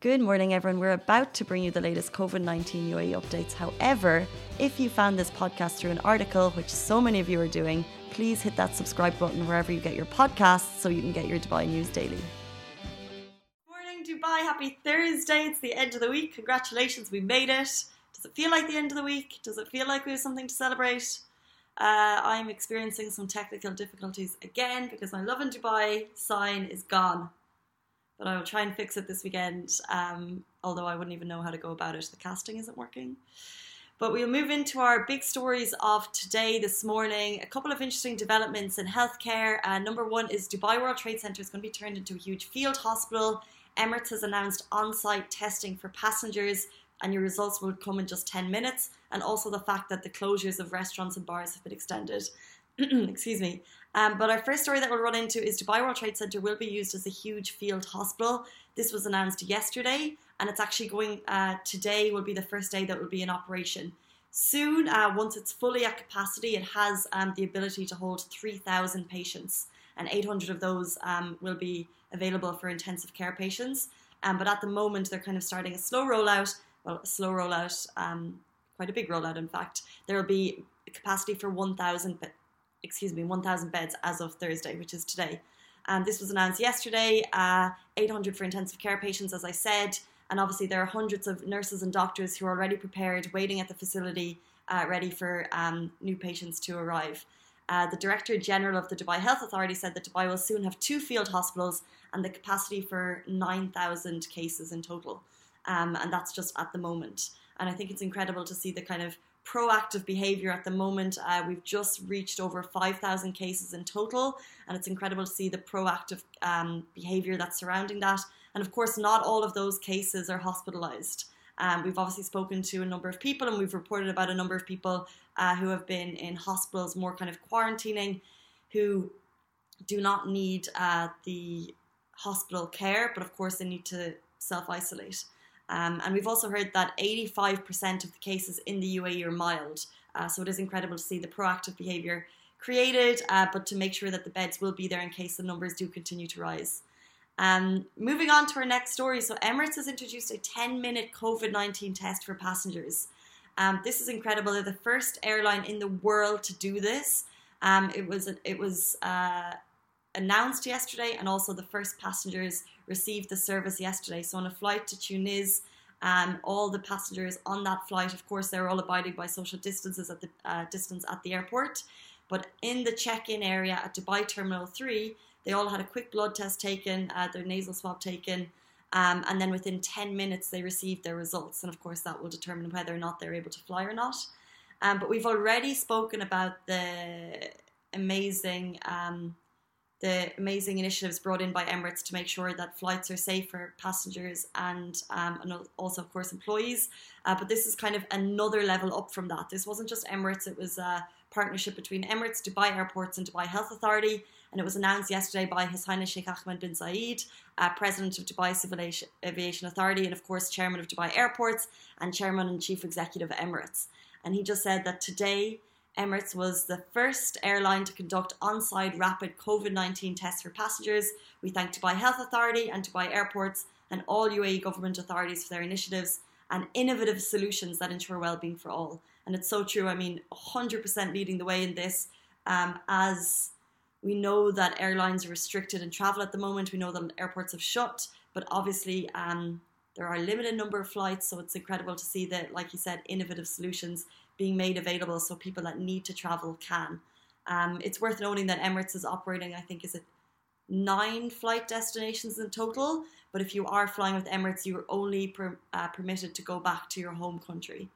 Good morning, everyone. We're about to bring you the latest COVID 19 UAE updates. However, if you found this podcast through an article, which so many of you are doing, please hit that subscribe button wherever you get your podcasts so you can get your Dubai news daily. Morning, Dubai. Happy Thursday. It's the end of the week. Congratulations, we made it. Does it feel like the end of the week? Does it feel like we have something to celebrate? Uh, I'm experiencing some technical difficulties again because my Lovin Dubai sign is gone but I will try and fix it this weekend. Um, although I wouldn't even know how to go about it. The casting isn't working. But we'll move into our big stories of today, this morning. A couple of interesting developments in healthcare. Uh, number one is Dubai World Trade Center is going to be turned into a huge field hospital. Emirates has announced on site testing for passengers, and your results will come in just 10 minutes. And also the fact that the closures of restaurants and bars have been extended. Excuse me. Um, but our first story that we'll run into is Dubai World Trade Center will be used as a huge field hospital. This was announced yesterday, and it's actually going uh, today. Will be the first day that will be in operation. Soon, uh, once it's fully at capacity, it has um, the ability to hold 3,000 patients, and 800 of those um, will be available for intensive care patients. Um, but at the moment, they're kind of starting a slow rollout. Well, a slow rollout, um, quite a big rollout, in fact. There will be capacity for 1,000 excuse me, 1,000 beds as of Thursday, which is today. And this was announced yesterday. Uh, 800 for intensive care patients, as I said. And obviously, there are hundreds of nurses and doctors who are already prepared, waiting at the facility, uh, ready for um, new patients to arrive. Uh, the Director General of the Dubai Health Authority said that Dubai will soon have two field hospitals and the capacity for 9,000 cases in total. Um, and that's just at the moment. And I think it's incredible to see the kind of proactive behaviour at the moment. Uh, we've just reached over 5,000 cases in total, and it's incredible to see the proactive um, behaviour that's surrounding that. And of course, not all of those cases are hospitalised. Um, we've obviously spoken to a number of people, and we've reported about a number of people uh, who have been in hospitals, more kind of quarantining, who do not need uh, the hospital care, but of course, they need to self isolate. Um, and we've also heard that 85% of the cases in the UAE are mild. Uh, so it is incredible to see the proactive behaviour created, uh, but to make sure that the beds will be there in case the numbers do continue to rise. Um, moving on to our next story. So, Emirates has introduced a 10 minute COVID 19 test for passengers. Um, this is incredible. They're the first airline in the world to do this. Um, it was it was uh, announced yesterday, and also the first passengers received the service yesterday. So on a flight to Tunis, um, all the passengers on that flight, of course, they're all abiding by social distances at the uh, distance at the airport. But in the check-in area at Dubai Terminal Three, they all had a quick blood test taken, uh, their nasal swab taken, um, and then within 10 minutes they received their results. And of course, that will determine whether or not they're able to fly or not. Um, but we've already spoken about the amazing um, the amazing initiatives brought in by Emirates to make sure that flights are safe for passengers and, um, and also, of course, employees. Uh, but this is kind of another level up from that. This wasn't just Emirates, it was a partnership between Emirates, Dubai Airports, and Dubai Health Authority. And it was announced yesterday by His Highness Sheikh Ahmed bin Saeed, uh, President of Dubai Civil Aviation Authority, and of course, Chairman of Dubai Airports and Chairman and Chief Executive of Emirates. And he just said that today, Emirates was the first airline to conduct on site rapid COVID 19 tests for passengers. We thank Dubai Health Authority and Dubai Airports and all UAE government authorities for their initiatives and innovative solutions that ensure well being for all. And it's so true. I mean, 100% leading the way in this um, as we know that airlines are restricted in travel at the moment. We know that airports have shut, but obviously um, there are a limited number of flights. So it's incredible to see that, like you said, innovative solutions being made available so people that need to travel can. Um, it's worth noting that Emirates is operating, I think, is it nine flight destinations in total. But if you are flying with Emirates, you're only per, uh, permitted to go back to your home country.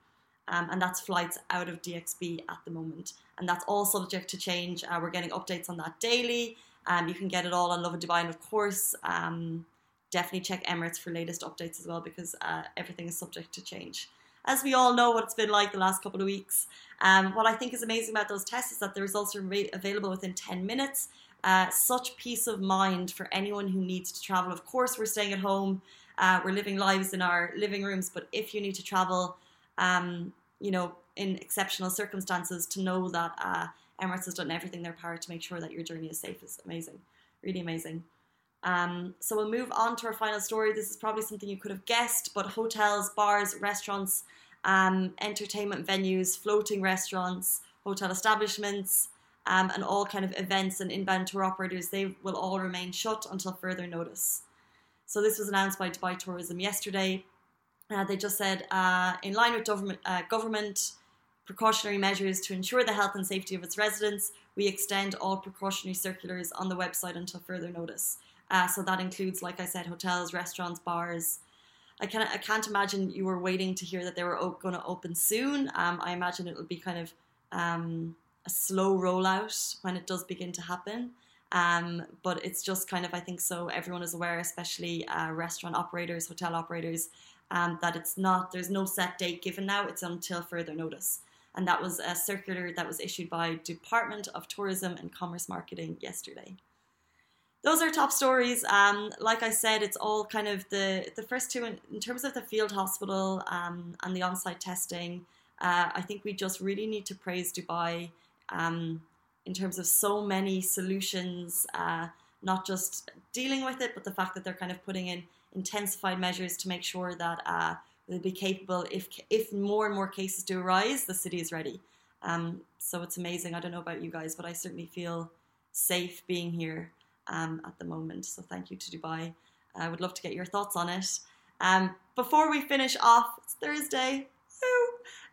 Um, and that's flights out of DXB at the moment. And that's all subject to change. Uh, we're getting updates on that daily. Um, you can get it all on Dubai. And of course, um, definitely check Emirates for latest updates as well because uh, everything is subject to change as we all know what it's been like the last couple of weeks. Um, what I think is amazing about those tests is that the results are available within 10 minutes. Uh, such peace of mind for anyone who needs to travel. Of course, we're staying at home, uh, we're living lives in our living rooms, but if you need to travel, um, you know, in exceptional circumstances, to know that uh, Emirates has done everything in their power to make sure that your journey is safe is amazing, really amazing. Um, so we'll move on to our final story. This is probably something you could have guessed, but hotels, bars, restaurants, um, entertainment venues, floating restaurants, hotel establishments, um, and all kind of events and inbound tour operators, they will all remain shut until further notice. So this was announced by Dubai Tourism yesterday. Uh, they just said, uh, in line with government, uh, government precautionary measures to ensure the health and safety of its residents, we extend all precautionary circulars on the website until further notice. Uh, so that includes, like I said, hotels, restaurants, bars. I can't, I can't imagine you were waiting to hear that they were going to open soon. Um, I imagine it will be kind of um, a slow rollout when it does begin to happen. Um, but it's just kind of, I think, so everyone is aware, especially uh, restaurant operators, hotel operators, um, that it's not, there's no set date given now, it's until further notice. And that was a circular that was issued by Department of Tourism and Commerce Marketing yesterday. Those are top stories. Um, like I said, it's all kind of the, the first two in, in terms of the field hospital um, and the on site testing. Uh, I think we just really need to praise Dubai um, in terms of so many solutions, uh, not just dealing with it, but the fact that they're kind of putting in intensified measures to make sure that uh, they'll be capable if if more and more cases do arise, the city is ready. Um, so it's amazing. I don't know about you guys, but I certainly feel safe being here um, at the moment. So thank you to Dubai. I would love to get your thoughts on it. Um, before we finish off, it's Thursday.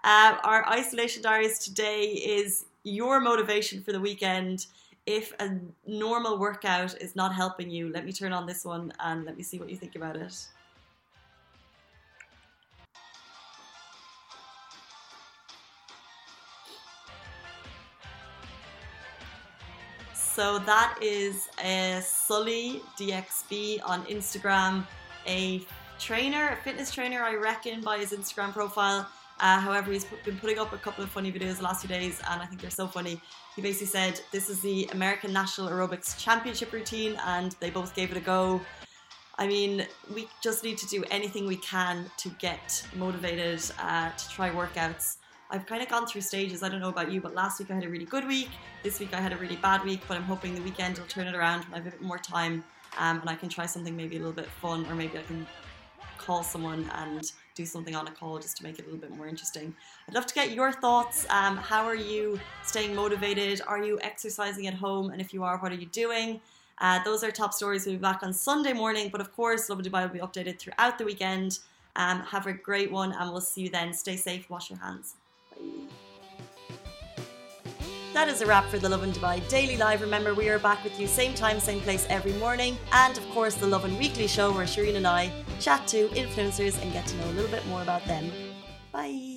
Uh, our isolation diaries today is your motivation for the weekend. If a normal workout is not helping you, let me turn on this one and let me see what you think about it. So that is a Sully DXB on Instagram, a trainer, a fitness trainer, I reckon, by his Instagram profile. Uh, however, he's been putting up a couple of funny videos the last few days, and I think they're so funny. He basically said this is the American National Aerobics Championship routine, and they both gave it a go. I mean, we just need to do anything we can to get motivated uh, to try workouts. I've kind of gone through stages. I don't know about you, but last week I had a really good week. This week I had a really bad week, but I'm hoping the weekend will turn it around when I have a bit more time um, and I can try something maybe a little bit fun, or maybe I can call someone and do something on a call just to make it a little bit more interesting. I'd love to get your thoughts. Um, how are you staying motivated? Are you exercising at home? And if you are, what are you doing? Uh, those are top stories. We'll be back on Sunday morning, but of course, Lovin Dubai will be updated throughout the weekend. Um, have a great one, and we'll see you then. Stay safe, wash your hands. That is a wrap for the Lovin Dubai Daily Live. Remember, we are back with you same time, same place every morning. And of course, the Lovin Weekly show where Shireen and I chat to influencers and get to know a little bit more about them. Bye.